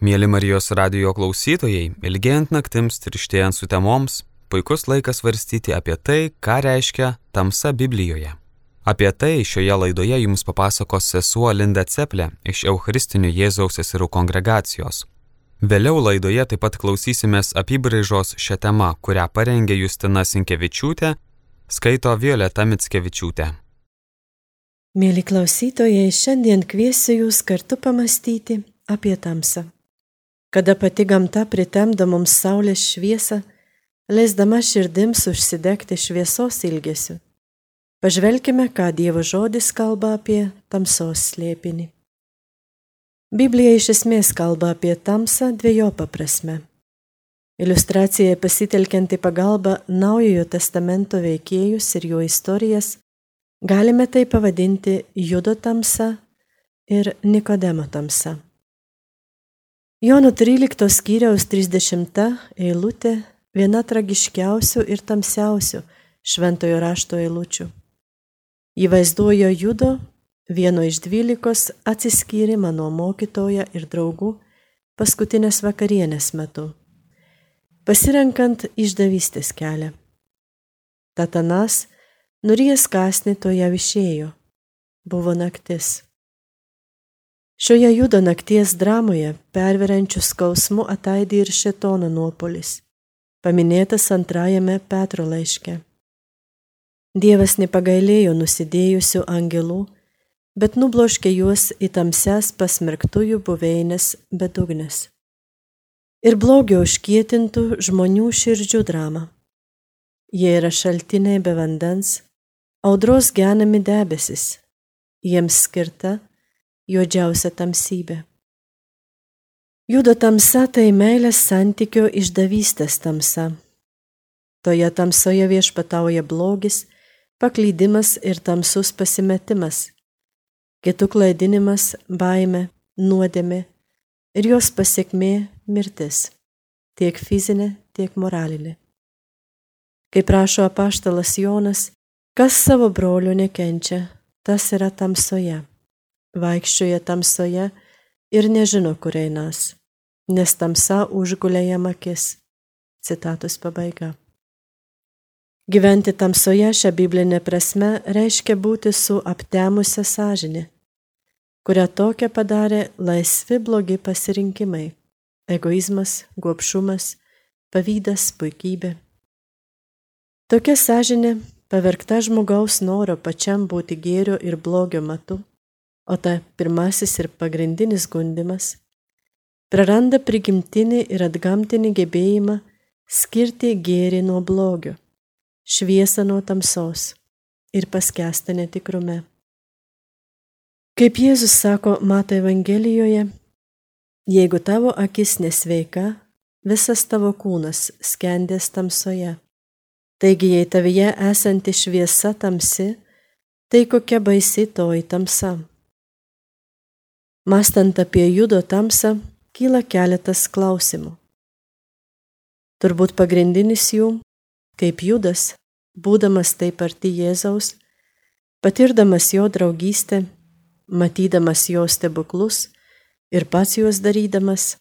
Mėly Marijos radio klausytojai, ilgėjant naktims ir ištėjant sutemoms, puikus laikas svarstyti apie tai, ką reiškia tamsa Biblijoje. Apie tai šioje laidoje jums papasakos sesuo Linda Ceplė iš Eucharistinių Jėzaus seserų kongregacijos. Vėliau laidoje taip pat klausysimės apibraižos šią temą, kurią parengė Justina Sinkevičiūtė, skaito Violeta Mitskevičiūtė. Mėly klausytojai, šiandien kviesiu jūs kartu pamastyti apie tamsą kada pati gamta pritemda mums saulės šviesą, leisdama širdims užsidegti šviesos ilgesiu. Pažvelkime, ką Dievo žodis kalba apie tamsos slėpinį. Biblija iš esmės kalba apie tamsą dviejopą prasme. Iliustracijai pasitelkianti pagalba Naujojo testamento veikėjus ir jų istorijas, galime tai pavadinti Judo tamsa ir Nikodemo tamsa. Jono 13 skyriaus 30 eilutė viena tragiškiausių ir tamsiausių šventojo rašto eilučių. Jį vaizduoja Judo, vieno iš dvylikos, atsiskyrimą nuo mokytojo ir draugų paskutinės vakarienės metu, pasirenkant išdavystės kelią. Tatanas, nurijęs kasnį toje išėjo. Buvo naktis. Šioje judo nakties dramoje perveriančių skausmų ataidė ir šetono nuopolis, paminėtas antrajame Petro laiške. Dievas nepagailėjo nusidėjusių angelų, bet nubloškė juos į tamses pasmerktųjų buveinės bedugnes. Ir blogio užkietintų žmonių širdžių drama. Jie yra šaltiniai be vandens, audros genami debesis, jiems skirta juodžiausia tamsybė. Judo tamsa tai meilės santykio išdavystės tamsa. Toje tamsoje viešpatauja blogis, paklydimas ir tamsus pasimetimas, kitų klaidinimas, baime, nuodėmė ir jos pasiekmė mirtis, tiek fizinė, tiek moralinė. Kaip rašo apaštalas Jonas, kas savo brolio nekenčia, tas yra tamsoje vaikščioja tamsoje ir nežino, kur einas, nes tamsa užgulė jam akis. Citatos pabaiga. Gyventi tamsoje šią biblinę prasme reiškia būti su aptemusią sąžinę, kurią tokią padarė laisvi blogi pasirinkimai - egoizmas, gopšumas, pavydas, puikybė. Tokia sąžinė, pavergta žmogaus noro pačiam būti gėrio ir blogio matu, o ta pirmasis ir pagrindinis gundimas, praranda prigimtinį ir atgamtinį gebėjimą skirti gėrį nuo blogio, šviesą nuo tamsos ir paskęsta netikrume. Kaip Jėzus sako Mato Evangelijoje, jeigu tavo akis nesveika, visas tavo kūnas skendės tamsoje. Taigi, jei tavyje esanti šviesa tamsi, tai kokia baisi toji tamsa. Mastant apie judo tamsą, kyla keletas klausimų. Turbūt pagrindinis jų, kaip judas, būdamas taip arti Jėzaus, patirdamas jo draugystę, matydamas jo stebuklus ir pats juos darydamas,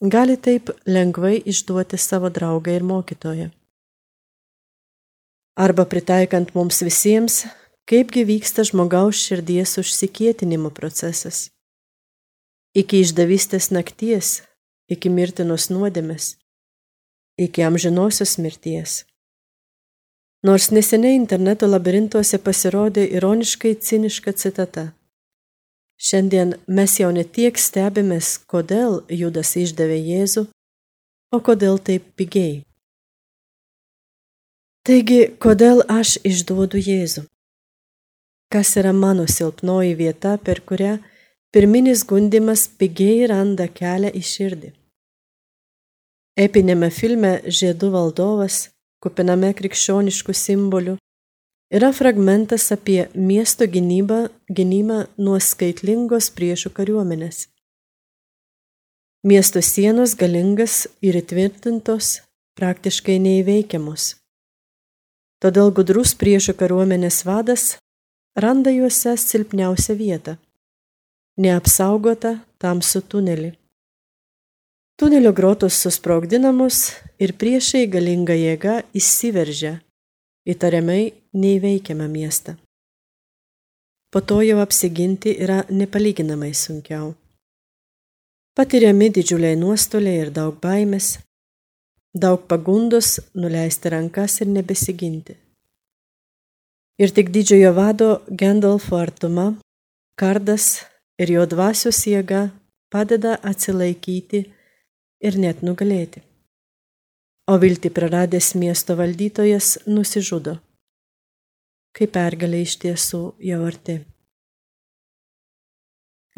gali taip lengvai išduoti savo draugą ir mokytoją. Arba pritaikant mums visiems, kaipgi vyksta žmogaus širdies užsikietinimo procesas iki išdavystės nakties, iki mirtinos nuodėmės, iki amžinosios mirties. Nors neseniai interneto labirintuose pasirodė ironiškai ciniška citata. Šiandien mes jau ne tiek stebimės, kodėl Judas išdavė Jėzų, o kodėl taip pigiai. Taigi, kodėl aš išduodu Jėzų? Kas yra mano silpnoji vieta, per kurią pirminis gundimas pigiai randa kelią į širdį. Epinėme filme Žiedų valdovas, kupiname krikščioniškų simbolių, yra fragmentas apie miesto gynybą, gynimą nuo skaitlingos priešų kariuomenės. Miesto sienos galingas ir įtvirtintos, praktiškai neįveikiamos. Todėl gudrus priešų kariuomenės vadas randa juose silpniausią vietą neapsaugotą tamsų tunelį. Tunelio grotos susprogdinamos ir priešai galinga jėga įsiveržia įtariamai neįveikiamą miestą. Po to jau apsiginti yra nepalyginamai sunkiau. Patiriami didžiuliai nuostoliai ir daug baimės, daug pagundos nuleisti rankas ir nebesiginti. Ir tik didžiojo vado Gendolfo artuma, kardas ir jo dvasios jėga padeda atsilaikyti ir net nugalėti. O viltį praradęs miesto valdytojas nusižudo, kai pergalė iš tiesų jau arti.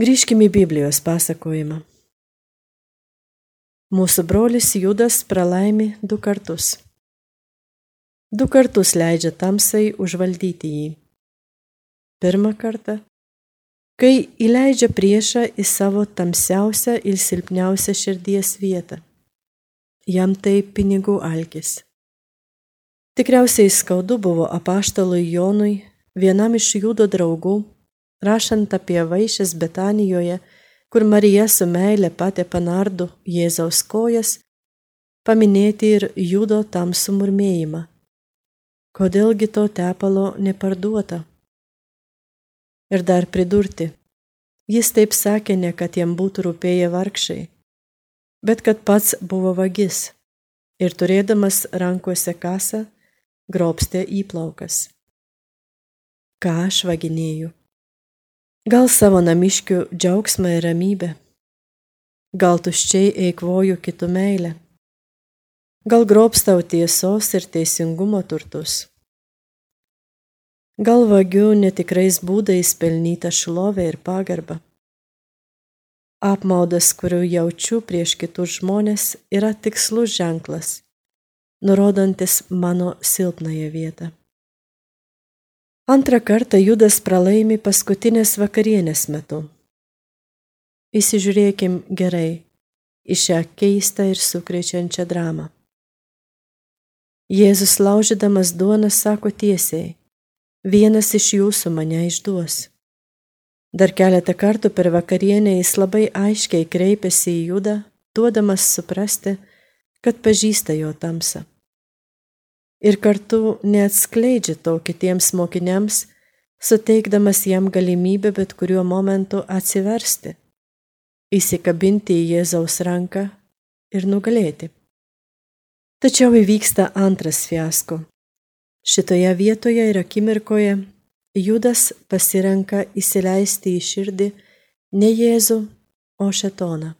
Grįžkime į Biblijos pasakojimą. Mūsų brolis Judas pralaimi du kartus. Du kartus leidžia tamsai užvaldyti jį. Pirmą kartą, kai įleidžia priešą į savo tamsiausią ir silpniausią širdies vietą. Jam tai pinigų alkis. Tikriausiai skaudu buvo apaštalui Jonui, vienam iš judo draugų, rašant apie vaišes Betanijoje, kur Marija su meile patė panardu Jėzaus kojas, paminėti ir judo tamsų murmėjimą. Kodėlgi to tepalo neparduota? Ir dar pridurti, jis taip sakė ne, kad jam būtų rūpėję vargšai, bet kad pats buvo vagis ir turėdamas rankose kasą, grobstė įplaukas. Ką aš vaginėjau? Gal savo namiškių džiaugsmą ir ramybę, gal tuščiai eikvoju kitų meilę, gal grobstau tiesos ir teisingumo turtus, gal vagiu netikrais būdais pelnytą šlovę ir pagarbą. Apmaudas, kuriuo jaučiu prieš kitus žmonės, yra tikslus ženklas, nurodantis mano silpnąją vietą. Antrą kartą Judas pralaimi paskutinės vakarienės metu. Įsižiūrėkim gerai į šią keistą ir sukrečiančią dramą. Jėzus laužydamas duoną sako tiesiai, vienas iš jūsų mane išduos. Dar keletą kartų per vakarienę jis labai aiškiai kreipiasi į Judą, duodamas suprasti, kad pažįsta jo tamsą ir kartu neatskleidžia to kitiems mokiniams, suteikdamas jam galimybę bet kuriuo momentu atsiversti, įsikabinti į Jėzaus ranką ir nugalėti. Tačiau įvyksta antras fiasko. Šitoje vietoje ir akimirkoje Judas pasirenka įsileisti į širdį ne Jėzų, o Šetoną.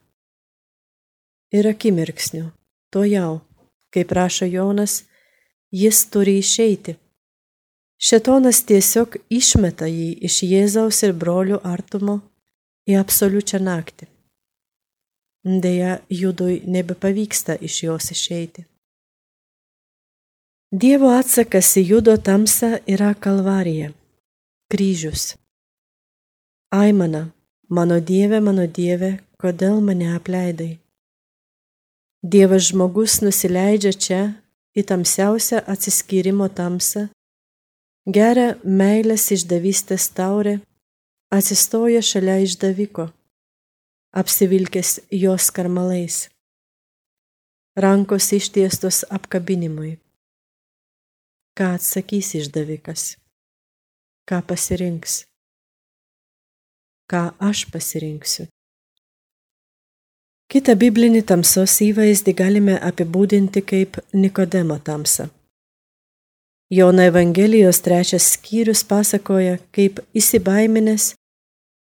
Ir akimirksniu, to jau, kaip prašo Jonas, jis turi išeiti. Šetonas tiesiog išmeta jį iš Jėzaus ir brolių artumo į absoliučią naktį. Deja, judui nebepavyksta iš jos išeiti. Dievo atsakas į judo tamsą yra kalvarija, kryžius. Aimana, mano Dieve, mano Dieve, kodėl mane apleidai? Dievas žmogus nusileidžia čia į tamsiausią atsiskyrimo tamsą, geria meilės išdavystės taurę, atsistoja šalia išdaviko, apsivilkęs jos karmalais, rankos ištiestos apkabinimui. Ką atsakys išdavikas? Ką pasirinks? Ką aš pasirinksiu? Kitą biblinį tamsos įvaizdį galime apibūdinti kaip Nikodemo tamsą. Jono Evangelijos trečias skyrius pasakoja, kaip įsibaiminęs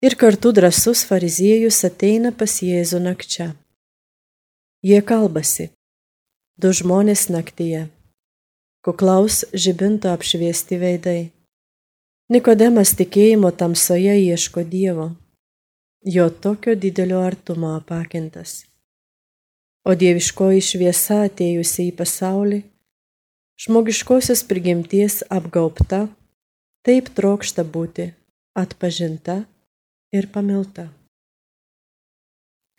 ir kartu drasus fariziejus ateina pas Jėzų nakčia. Jie kalbasi, du žmonės naktyje, kuklaus žibinto apšviesti veidai. Nikodemas tikėjimo tamsoje ieško Dievo jo tokio didelio artumo apakintas. O dieviškoji šviesa atėjusi į pasaulį, žmogiškosios prigimties apgaupta, taip trokšta būti atpažinta ir pamilta.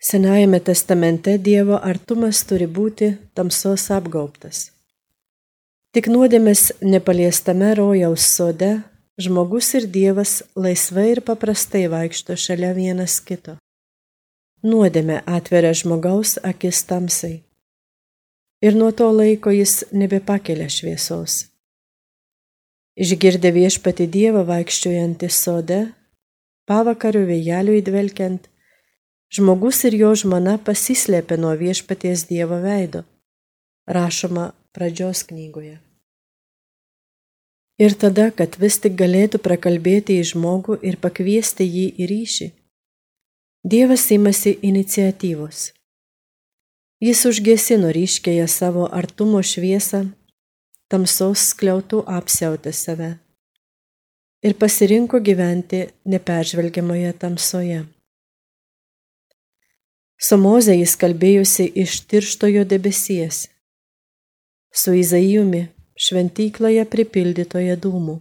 Senajame testamente Dievo artumas turi būti tamsos apgaubtas. Tik nuodėmės nepaliestame rojaus sode žmogus ir Dievas laisvai ir paprastai vaikšto šalia vienas kito. nuodėme atveria žmogaus akis tamsai. Ir nuo to laiko jis nebepakelia šviesos. Išgirdę viešpati Dievą vaikščiojantį sode, pavakariu vėjeliu įdvelkiant, žmogus ir jo žmona pasislėpė nuo viešpaties Dievo veido, rašoma pradžios knygoje. Ir tada, kad vis tik galėtų prakalbėti į žmogų ir pakviesti jį į ryšį, Dievas imasi iniciatyvos. Jis užgesino ryškėje savo artumo šviesą, tamsos skliautų apsiautė save ir pasirinko gyventi neperžvelgiamoje tamsoje. Su Moze jis kalbėjusi iš tirštojo debesies, su Izaijumi šventykloje pripildytoje dūmų.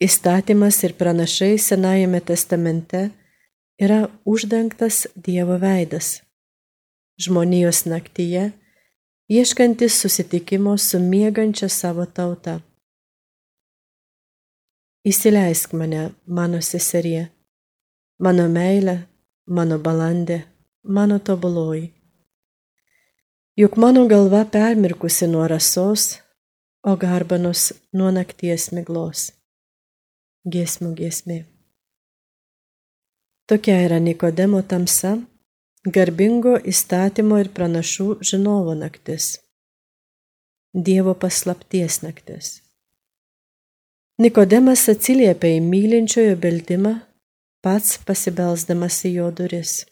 Įstatymas ir pranašai Senajame testamente yra uždengtas Dievo veidas. Žmonijos naktyje, ieškantis susitikimo su miegančia savo tauta. Įsileisk mane, mano seserie, mano meilė, mano balandė, mano tobuloji. Juk mano galva permirkusi nuo rasos, o garbanos nuo nakties miglos giesmių giesmė. Tokia yra Nikodemo tamsa, garbingo įstatymo ir pranašų žinovo naktis. Dievo paslapties naktis. Nikodemas atsiliepia į mylinčiojo beldimą, pats pasibelsdamas į jo duris.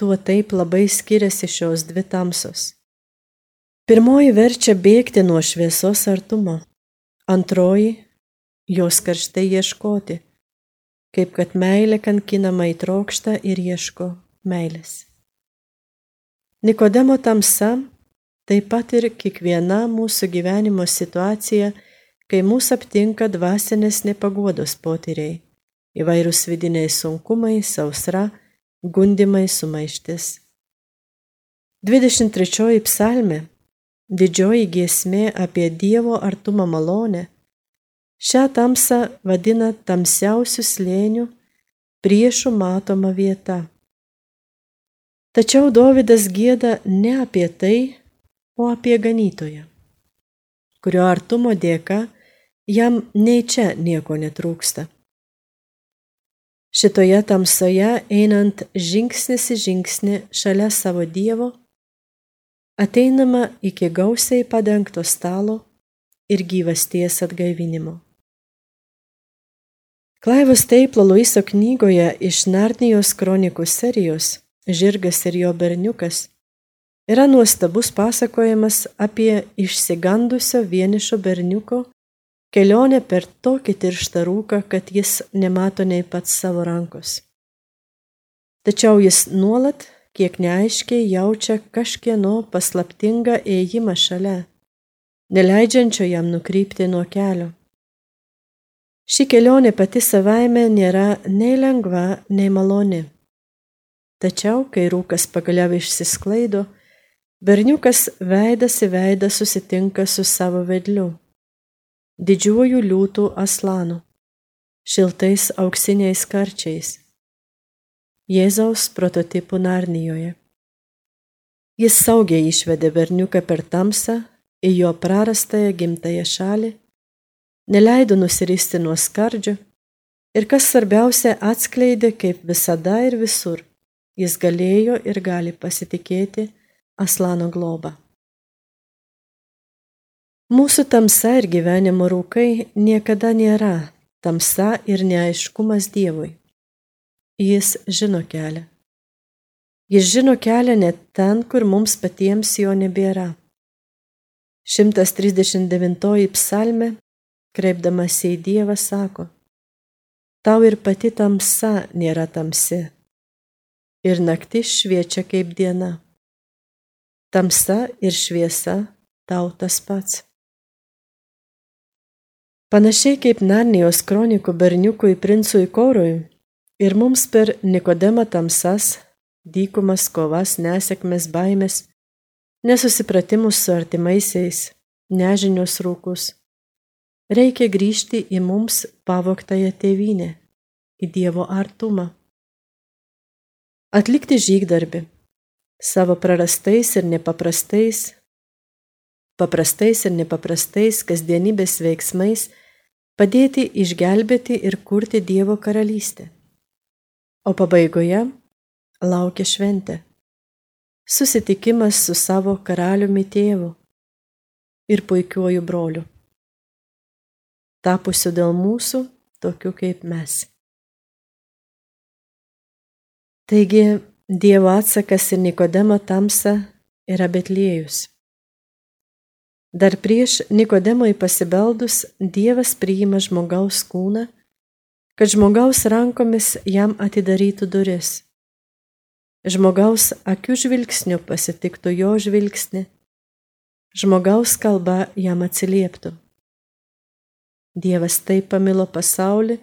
Tuo taip labai skiriasi šios dvi tamsos. Pirmoji verčia bėgti nuo šviesos artumo, antroji jos karštai ieškoti, kaip kad meilė kankinama įtrokšta ir ieško meilės. Nikodemo tamsa taip pat ir kiekviena mūsų gyvenimo situacija, kai mūsų aptinka dvasinės nepagodos potyriai, įvairūs vidiniai sunkumai, sausra, gundimai, sumaištis. 23 psalmė, didžioji giesmė apie Dievo artumą malonę, Šią tamsą vadina tamsiausių slėnių, priešų matoma vieta. Tačiau Dovydas gėda ne apie tai, o apie ganytoją, kurio artumo dėka jam nei čia nieko netrūksta. Šitoje tamsoje einant žingsnis į žingsnį šalia savo Dievo, ateinama iki gausiai padengto stalo ir gyvasties atgaivinimo. Klaivos Teiplo Luiso knygoje iš Narnijos kronikų serijos Žirgas ir jo berniukas yra nuostabus pasakojimas apie išsigandusio vienišo berniuko kelionę per tokį tirštą rūką, kad jis nemato nei pats savo rankos. Tačiau jis nuolat, kiek neaiškiai jaučia kažkieno paslaptingą ėjimą šalia, neleidžiančio jam nukrypti nuo kelio. Ši kelionė pati savaime nėra nei lengva, nei maloni. Tačiau, kai rūkas pagaliau išsisklaido, berniukas veidas į veidą susitinka su savo vedliu - didžiuoju liūtų aslanu, šiltais auksiniais karčiais, Jėzaus prototipų Narnijoje. Jis saugiai išvedė berniuką per tamsą į jo prarastąją gimtąją šalį neleido nusiristi nuo skardžio ir kas svarbiausia atskleidė, kaip visada ir visur jis galėjo ir gali pasitikėti Aslano globą. Mūsų tamsa ir gyvenimo rūkai niekada nėra tamsa ir neaiškumas Dievui. Jis žino kelią. Jis žino kelią net ten, kur mums patiems jo nebėra. 139 psalme kreipdamas į Dievą, sako, tau ir pati tamsa nėra tamsi, ir naktis šviečia kaip diena. Tamsa ir šviesa tau tas pats. Panašiai kaip Narnijos kronikų berniukui princui Korui ir mums per Nikodemą tamsas, dykumas, kovas, nesėkmes, baimės, nesusipratimus su artimaisiais, nežinios rūkus. Reikia grįžti į mums pavoktąją tėvynę, į Dievo artumą, atlikti žygdarbį savo prarastais ir nepaprastais, paprastais ir nepaprastais kasdienybės veiksmais padėti išgelbėti ir kurti Dievo karalystę. O pabaigoje laukia šventė - susitikimas su savo karaliumi tėvu ir puikiuoju broliu, tapusiu dėl mūsų tokiu kaip mes. Taigi Dievo atsakas į Nikodemo tamsą yra Betliejus. Dar prieš Nikodemui pasibeldus Dievas priima žmogaus kūną, kad žmogaus rankomis jam atidarytų duris. Žmogaus akių žvilgsniu pasitiktų jo žvilgsnį, žmogaus kalba jam atsilieptų. Dievas taip pamilo pasaulį,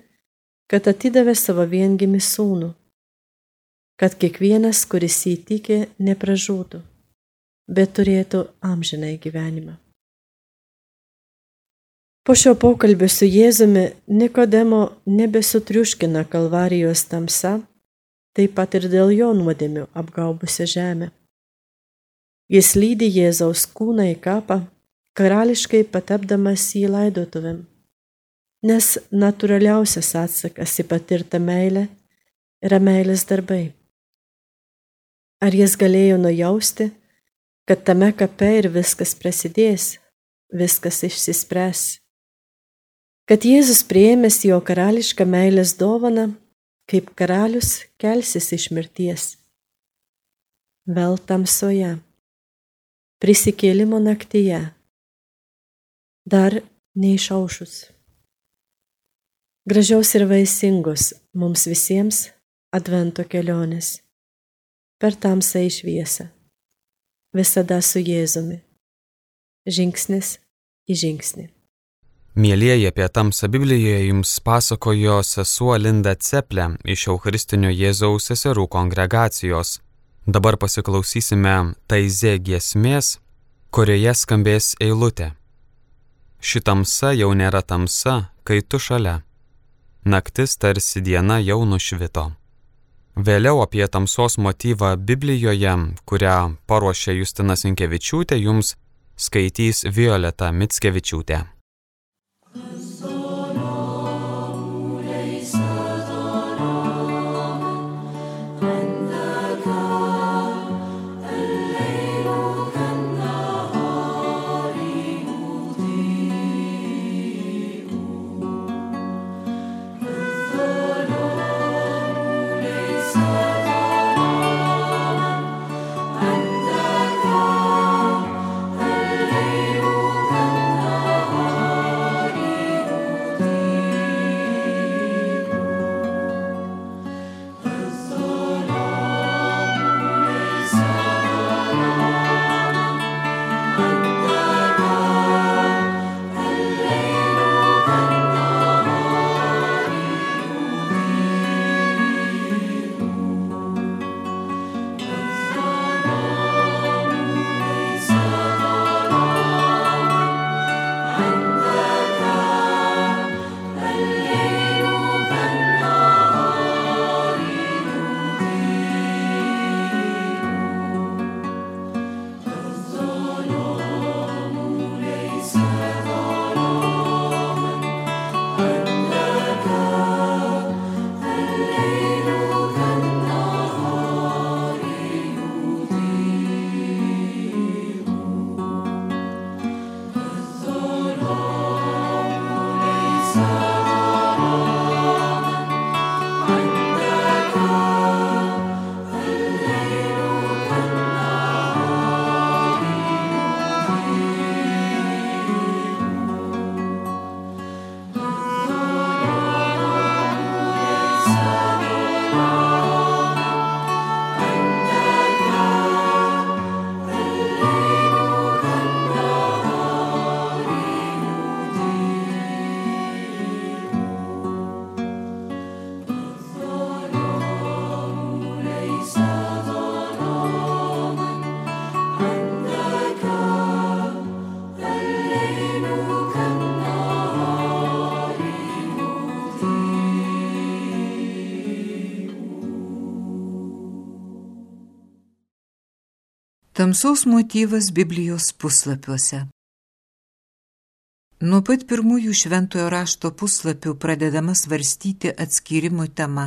kad atidavė savo viengimi sūnų kad kiekvienas, kuris įtikė, nepražūtų, bet turėtų amžinai gyvenimą. Po šio pokalbio su Jėzumi Nikodemo nebesutriuškina kalvarijos tamsa, taip pat ir dėl jo nuodėmių apgaubusią žemę. Jis lydi Jėzaus kūną į kapą, karališkai patapdamas jį laidotuvėm, nes natūraliausias atsakas į patirtą meilę yra meilės darbai. Ar jis galėjo nujausti, kad tame kape ir viskas prasidės, viskas išsispręs? Kad Jėzus prieėmęs jo karališką meilės dovaną, kaip karalius kelsis iš mirties. Vėl tamsoje, prisikėlimo naktyje, dar neišaušus. Gražiaus ir vaisingos mums visiems advento kelionės per tamsą į šviesą. Visada su Jėzumi. Žingsnis į žingsnį. Mėlyjeji apie tamsą Biblijoje jums pasakojo sesuo Linda Ceplė iš Eucharistinio Jėzaus seserų kongregacijos. Dabar pasiklausysime taizė giesmės, kurioje skambės eilutė. Ši tamsa jau nėra tamsa, kai tu šalia. Naktis tarsi diena jau nušvito. Vėliau apie tamsos motyvą Biblijoje, kurią paruošė Justinas Inkevičiūtė, jums skaitys Violeta Mitskevičiūtė. Tamsaus motyvas Biblijos puslapiuose. Nuo pat pirmųjų šventojo rašto puslapių pradedama svarstyti atskirimo tema.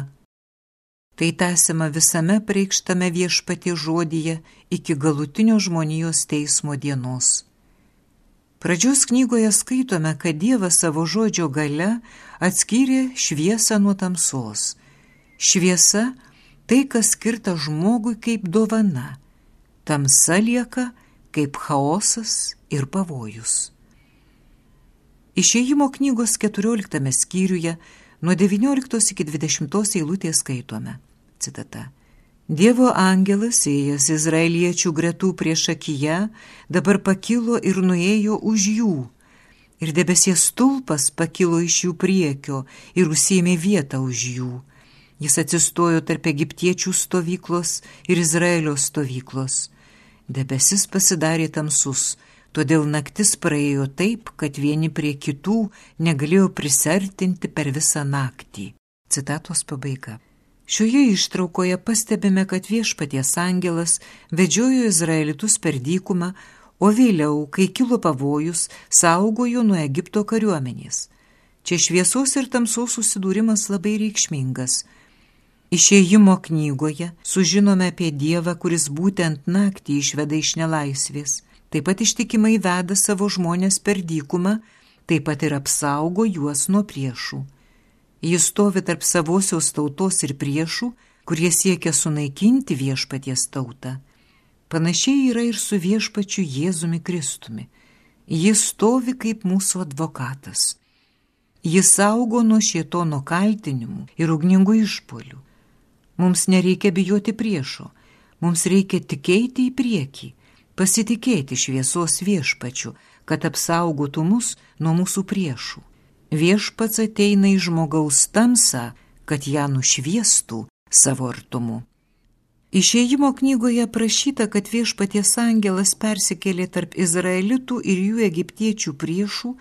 Tai tęsiama visame preikštame viešpatie žodyje iki galutinio žmonijos teismo dienos. Pradžios knygoje skaitome, kad Dievas savo žodžio gale atskyrė šviesą nuo tamsos. Šviesa - tai, kas skirta žmogui kaip dovana tamsa lieka kaip chaosas ir pavojus. Išėjimo knygos 14 skyriuje nuo 19 iki 20 eilutės skaitome. Citata. Dievo angelas, ėjęs izraeliečių gretų prieš akiją, dabar pakilo ir nuėjo už jų. Ir debesies stulpas pakilo iš jų priekio ir užsėmė vietą už jų. Jis atsistojo tarp egiptiečių stovyklos ir Izraelio stovyklos. Debesis pasidarė tamsus, todėl naktis praėjo taip, kad vieni prie kitų negalėjo prisertinti per visą naktį. Citatos pabaiga. Šioje ištraukoje pastebime, kad viešpaties angelas vedžiojo izraelitus per dykumą, o vėliau, kai kilo pavojus, saugojo nuo Egipto kariuomenės. Čia šviesos ir tamsos susidūrimas labai reikšmingas. Išėjimo knygoje sužinome apie Dievą, kuris būtent naktį išveda iš nelaisvės, taip pat ištikimai veda savo žmonės per dykumą, taip pat ir apsaugo juos nuo priešų. Jis stovi tarp savosios tautos ir priešų, kurie siekia sunaikinti viešpaties tautą. Panašiai yra ir su viešpačiu Jėzumi Kristumi. Jis stovi kaip mūsų advokatas. Jis saugo nuo šietono kaltinimų ir ugningų išpolių. Mums nereikia bijoti priešo, mums reikia tikėti į priekį, pasitikėti šviesos viešpačiu, kad apsaugotų mus nuo mūsų priešų. Viešpats ateina į žmogaus tamsą, kad ją nušviestų savo artumu. Išėjimo knygoje prašyta, kad viešpaties angelas persikėlė tarp izraelitų ir jų egiptiečių priešų,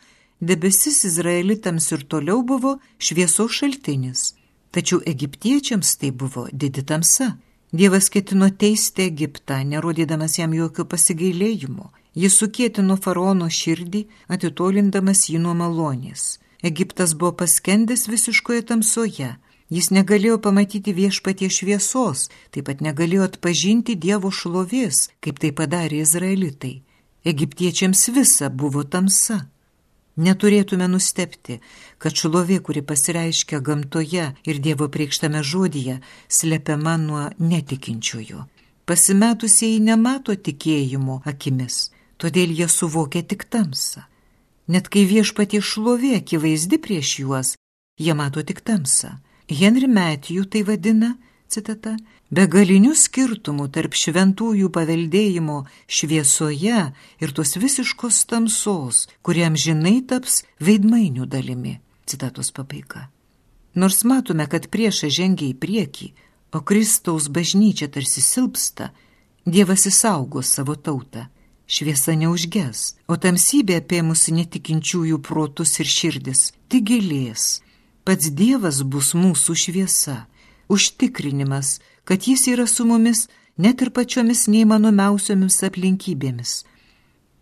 debesis izraelitams ir toliau buvo šviesos šaltinis. Tačiau egiptiečiams tai buvo didi tamsa. Dievas ketino teisti Egiptą, nerodydamas jam jokio pasigailėjimo. Jis sukėtino faraono širdį, atitolindamas jį nuo malonės. Egiptas buvo paskendęs visiškoje tamsoje. Jis negalėjo pamatyti viešpatie šviesos, taip pat negalėjo atpažinti Dievo šlovės, kaip tai padarė izraelitai. Egiptiečiams visa buvo tamsa. Neturėtume nustepti, kad šlovė, kuri pasireiškia gamtoje ir Dievo priekštame žodyje, slepiama nuo netikinčiųjų. Pasimetusieji nemato tikėjimo akimis, todėl jie suvokia tik tamsą. Net kai viešpatie šlovė akivaizdi prieš juos, jie mato tik tamsą. Henry Matthew tai vadina, citata, begalinių skirtumų tarp šventųjų paveldėjimo šviesoje ir tos visiškos tamsos, kuriam žinai taps veidmainių dalimi. Citatos pabaiga. Nors matome, kad priešas žengia į priekį, o Kristaus bažnyčia tarsi silpsta, Dievas įsaugo savo tautą. Šviesa neužges, o tamsybė apėmusi netikinčiųjų protus ir širdis tik gilės. Pats Dievas bus mūsų šviesa, užtikrinimas, kad jis yra su mumis net ir pačiomis neįmanomiausiomis aplinkybėmis.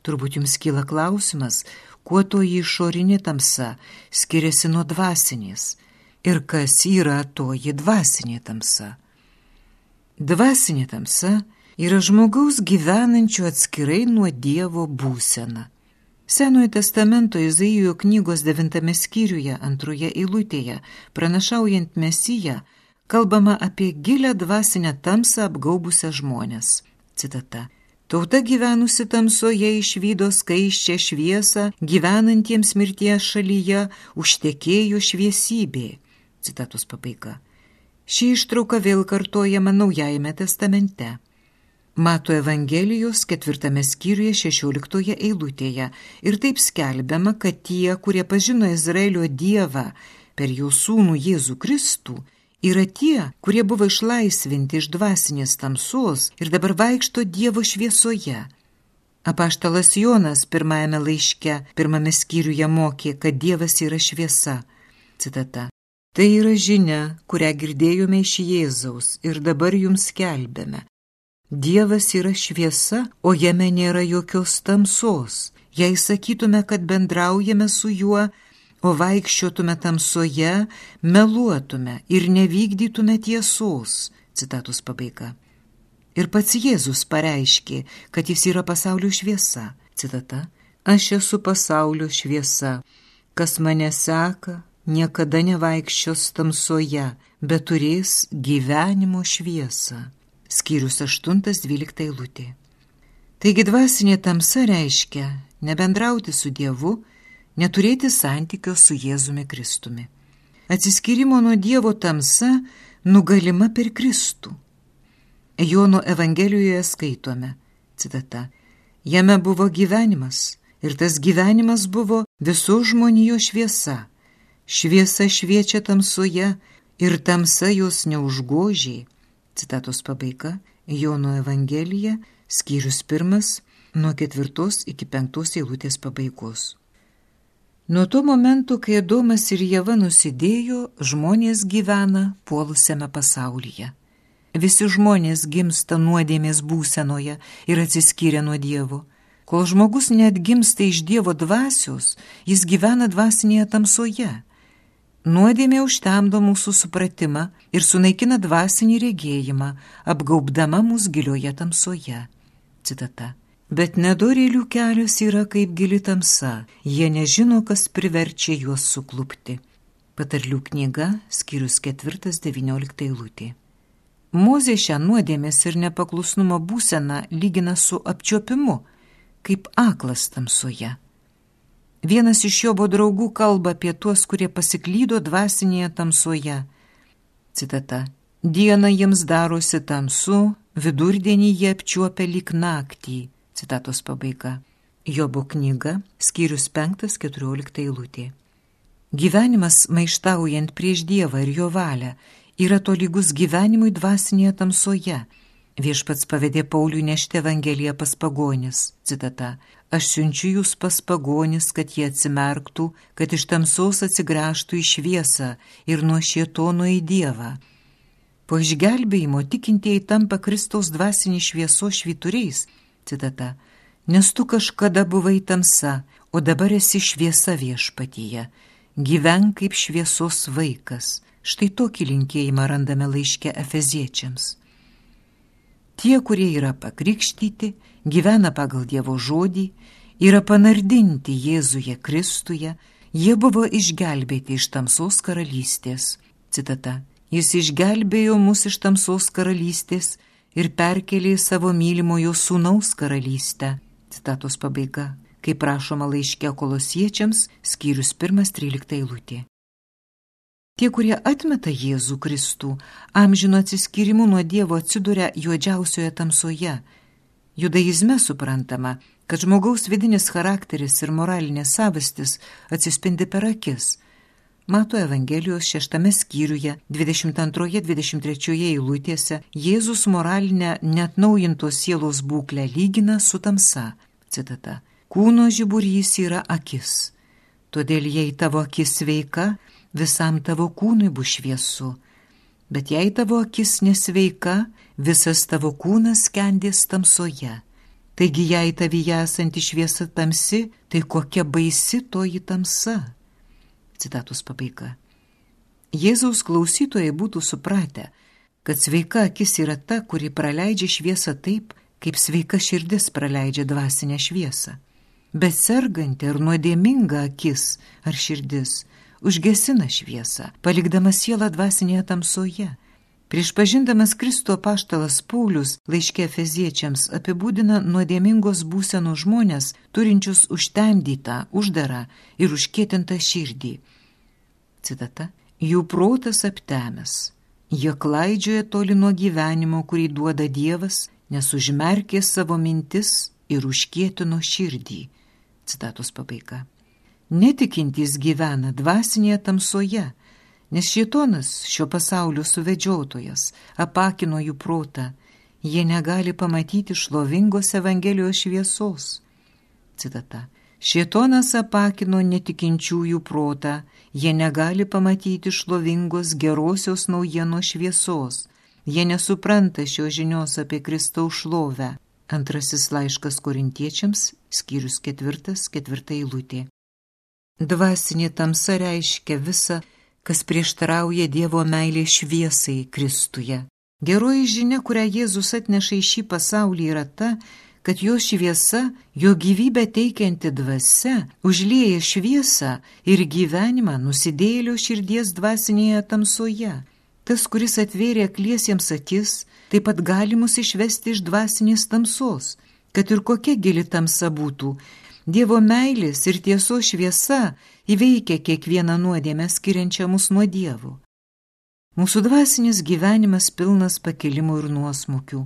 Turbūt jums kyla klausimas, kuo toji išorinė tamsa skiriasi nuo dvasinės ir kas yra toji dvasinė tamsa. Dvasinė tamsa yra žmogaus gyvenančio atskirai nuo Dievo būsena. Senojo testamento Izaijo knygos devintame skyriuje antroje eilutėje, pranašaujant Mesiją, kalbama apie gilę dvasinę tamsą apgaubusią žmonės. Citata. Tauta gyvenusi tamsoje išvydo skaiščią šviesą, gyvenantiems mirties šalyje užtekėjo šviesybė. Citatos pabaiga. Ši ištrauka vėl kartojama Naujajame testamente. Mato Evangelijos ketvirtame skyriuje šešioliktoje eilutėje ir taip skelbiama, kad tie, kurie pažino Izraelio Dievą per jo sūnų Jėzų Kristų, yra tie, kurie buvo išlaisvinti iš dvasinės tamsos ir dabar vaikšto Dievo šviesoje. Apaštalas Jonas pirmajame laiške, pirmame skyriuje mokė, kad Dievas yra šviesa. Citata. Tai yra žinia, kurią girdėjome iš Jėzaus ir dabar jums kelbėme. Dievas yra šviesa, o jame nėra jokios tamsos. Jei sakytume, kad bendraujame su juo, o vaikščiotume tamsoje, meluotume ir nevykdytume tiesos. Citatus pabaiga. Ir pats Jėzus pareiškė, kad jis yra pasaulio šviesa. Citata. Aš esu pasaulio šviesa. Kas mane seka, niekada nevaikščios tamsoje, bet turės gyvenimo šviesą skyrius 8-12 eilutė. Taigi dvasinė tamsa reiškia nebendrauti su Dievu, neturėti santykio su Jėzumi Kristumi. Atsiskyrimo nuo Dievo tamsa nugalima per Kristų. Jono Evangelijoje skaitome, citata, jame buvo gyvenimas ir tas gyvenimas buvo visos žmonijos šviesa. Šviesa šviečia tamsoje ir tamsa jos neužgožiai Citatos pabaiga Jono Evangelija, skyrius pirmas, nuo ketvirtos iki penktos eilutės pabaigos. Nuo to momento, kai Adomas ir Jėva nusidėjo, žmonės gyvena puolusiame pasaulyje. Visi žmonės gimsta nuodėmės būsenoje ir atsiskyrė nuo Dievo. Kol žmogus net gimsta iš Dievo dvasios, jis gyvena dvasinėje tamsoje Nuodėmė užtemdo mūsų supratimą ir sunaikina dvasinį regėjimą, apgaubdama mus gilioje tamsoje. Citata. Bet nedorėlių kelias yra kaip gili tamsa, jie nežino, kas priverčia juos suklupti. Patarlių knyga, skyrius 4-19 eilutė. Mozė šią nuodėmės ir nepaklusnumo būseną lygina su apčiopimu, kaip aklas tamsoje. Vienas iš Jobo draugų kalba apie tuos, kurie pasiklydo dvasinėje tamsoje. Citata. Diena jiems darosi tamsu, vidurdienį jie apčiuopia lik naktį. Citatos pabaiga. Jobo knyga, skyrius 5-14 eilutė. Gyvenimas maištaujant prieš Dievą ir jo valią yra tolygus gyvenimui dvasinėje tamsoje. Viešpats pavedė Pauliui nešti Evangeliją pas pagonis. Citata. Aš siunčiu jūs pas pagonis, kad jie atsimerktų, kad iš tamsos atsigręžtų į šviesą ir nuo šietono į Dievą. Po išgelbėjimo tikintieji tampa Kristaus dvasinį šviesos švyturiais. Citata. Nes tu kažkada buvai tamsa, o dabar esi šviesa viešpatyje. Gyvenk kaip šviesos vaikas. Štai tokį linkėjimą randame laiške Efeziečiams. Tie, kurie yra pakrikštyti, gyvena pagal Dievo žodį, yra panardinti Jėzuje Kristuje, jie buvo išgelbėti iš tamsos karalystės. Citata. Jis išgelbėjo mus iš tamsos karalystės ir perkelė į savo mylimojo sūnaus karalystę. Citatos pabaiga. Kaip prašoma laiške kolosiečiams, skyrius 1.13 eilutė. Tie, kurie atmeta Jėzų Kristų, amžino atsiskyrimu nuo Dievo atsiduria juodžiausioje tamsoje. Judaizme suprantama, kad žmogaus vidinis charakteris ir moralinė savastis atsispindi per akis. Mato Evangelijos šeštame skyriuje, 22-23 eilutėse, Jėzus moralinę net naujintos sielos būklę lygina su tamsa. Citata. Kūno žiburys yra akis. Todėl jei tavo akis sveika, visam tavo kūnui bus šviesu, bet jei tavo akis nesveika, visas tavo kūnas skendės tamsoje. Taigi jei tavyje esanti šviesa tamsi, tai kokia baisi toji tamsa. Citatus pabaiga. Jėzaus klausytojai būtų supratę, kad sveika akis yra ta, kuri praleidžia šviesą taip, kaip sveika širdis praleidžia dvasinę šviesą. Bet serganti ar nuodėminga akis ar širdis užgesina šviesą, palikdama sielą dvasinėje tamsoje. Prieš pažindamas Kristo paštalas Paulius laiškė feziečiams apibūdina nuodėmingos būsenos žmonės, turinčius užtemdytą, uždarą ir užkėtintą širdį. Citata. Jų protas aptemęs. Jie klaidžioja toli nuo gyvenimo, kurį duoda Dievas, nes užmerkė savo mintis ir užkėtino širdį. Citatos pabaiga. Netikintys gyvena dvasinėje tamsoje, nes šitonas šio pasaulio suvedžiotojas apakino jų protą, jie negali pamatyti šlovingos Evangelijos šviesos. Citata. Šietonas apakino netikinčiųjų protą, jie negali pamatyti šlovingos gerosios naujienos šviesos, jie nesupranta šios žinios apie Kristaus šlovę. Antrasis laiškas korintiečiams, skyrius ketvirtas, ketvirta eilutė. Dvasinė tamsa reiškia visą, kas prieštarauja Dievo meilė šviesai Kristuje. Geroji žinia, kurią Jėzus atneša į šį pasaulį, yra ta, kad jo šviesa, jo gyvybę teikianti dvasia, užlieja šviesą ir gyvenimą nusidėlio širdies dvasinėje tamsoje. Tas, kuris atvėrė akliesiems akis, taip pat gali mus išvesti iš dvasinės tamsos, kad ir kokia gili tamsa būtų, Dievo meilės ir tiesos šviesa įveikia kiekvieną nuodėmę skiriančią mus nuo Dievo. Mūsų dvasinis gyvenimas pilnas pakilimų ir nuosmukių.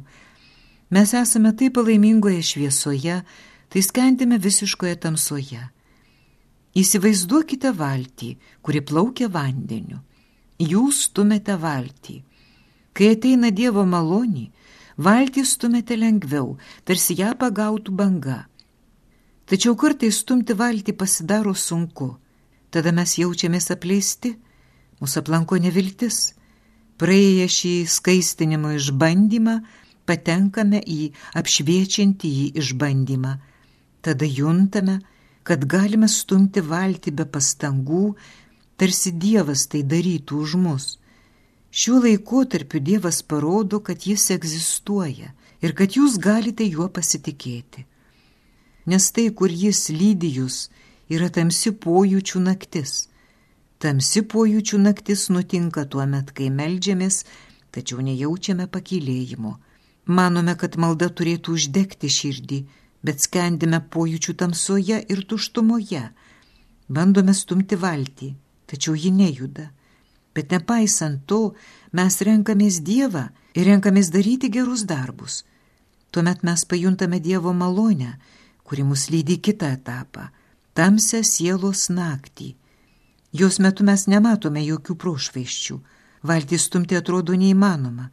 Mes esame taip palaimingoje šviesoje, tai skendime visiškoje tamsoje. Įsivaizduokite valtį, kuri plaukia vandeniu. Jūs stumėte valtį. Kai ateina Dievo malonį, valtį stumėte lengviau, tarsi ją pagautų banga. Tačiau kartais stumti valtį pasidaro sunku. Tada mes jaučiamės apleisti, mūsų aplanko neviltis. Praėję šį skaistinimo išbandymą, patenkame į apšviečiantį jį išbandymą. Tada juntame, kad galime stumti valtį be pastangų, tarsi Dievas tai darytų už mus. Šiuo laikotarpiu Dievas parodo, kad Jis egzistuoja ir kad jūs galite juo pasitikėti nes tai, kur jis lydi jūs, yra tamsi pojūčių naktis. Tamsi pojūčių naktis nutinka tuo met, kai melžiamės, tačiau nejaučiame pakilėjimo. Manome, kad malda turėtų uždegti širdį, bet skendime pojūčių tamsoje ir tuštumoje. Bandome stumti valtį, tačiau ji nejuda. Bet nepaisant to, mes renkamės Dievą ir renkamės daryti gerus darbus. Tuomet mes pajuntame Dievo malonę kuri mus lydi kitą etapą - tamsią sielos naktį. Jos metu mes nematome jokių prošvaiščių, valtį stumti atrodo neįmanoma,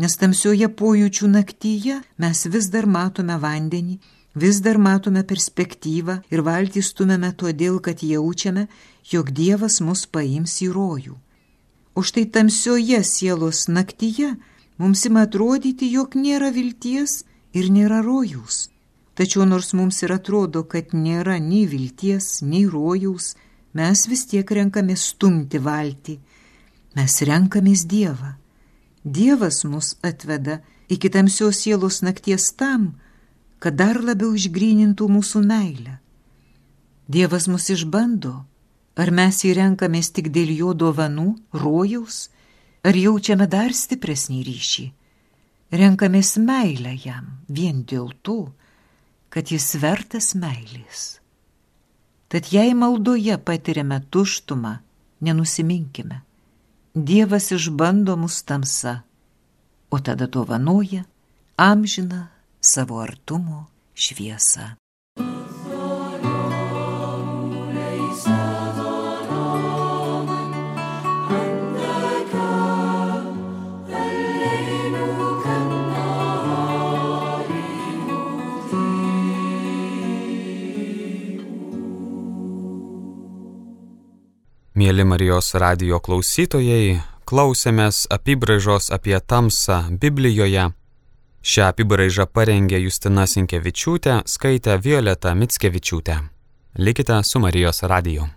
nes tamsioje pojūčių naktyje mes vis dar matome vandenį, vis dar matome perspektyvą ir valtį stumėme todėl, kad jaučiame, jog Dievas mus paims į rojų. O štai tamsioje sielos naktyje mums ima atrodyti, jog nėra vilties ir nėra rojaus. Tačiau nors mums ir atrodo, kad nėra nei vilties, nei rojaus, mes vis tiek renkamės stumti valtį. Mes renkamės Dievą. Dievas mus atveda iki tamsios sielos nakties tam, kad dar labiau išgrynintų mūsų meilę. Dievas mus išbando, ar mes jį renkamės tik dėl jo dovanų, rojaus, ar jaučiame dar stipresnį ryšį. Renkamės meilę jam vien dėl to, kad jis vertas meilės. Tad jei maldoje patiriame tuštumą, nenusiminkime. Dievas išbando mus tamsa, o tada dovanoja amžiną savo artumo šviesą. Mėly Marijos radio klausytojai, klausėmės apibraižos apie tamsą Biblijoje. Šią apibraižą parengė Justina Sinkevičiūtė, skaitė Violeta Mitskevičiūtė. Likite su Marijos radiju.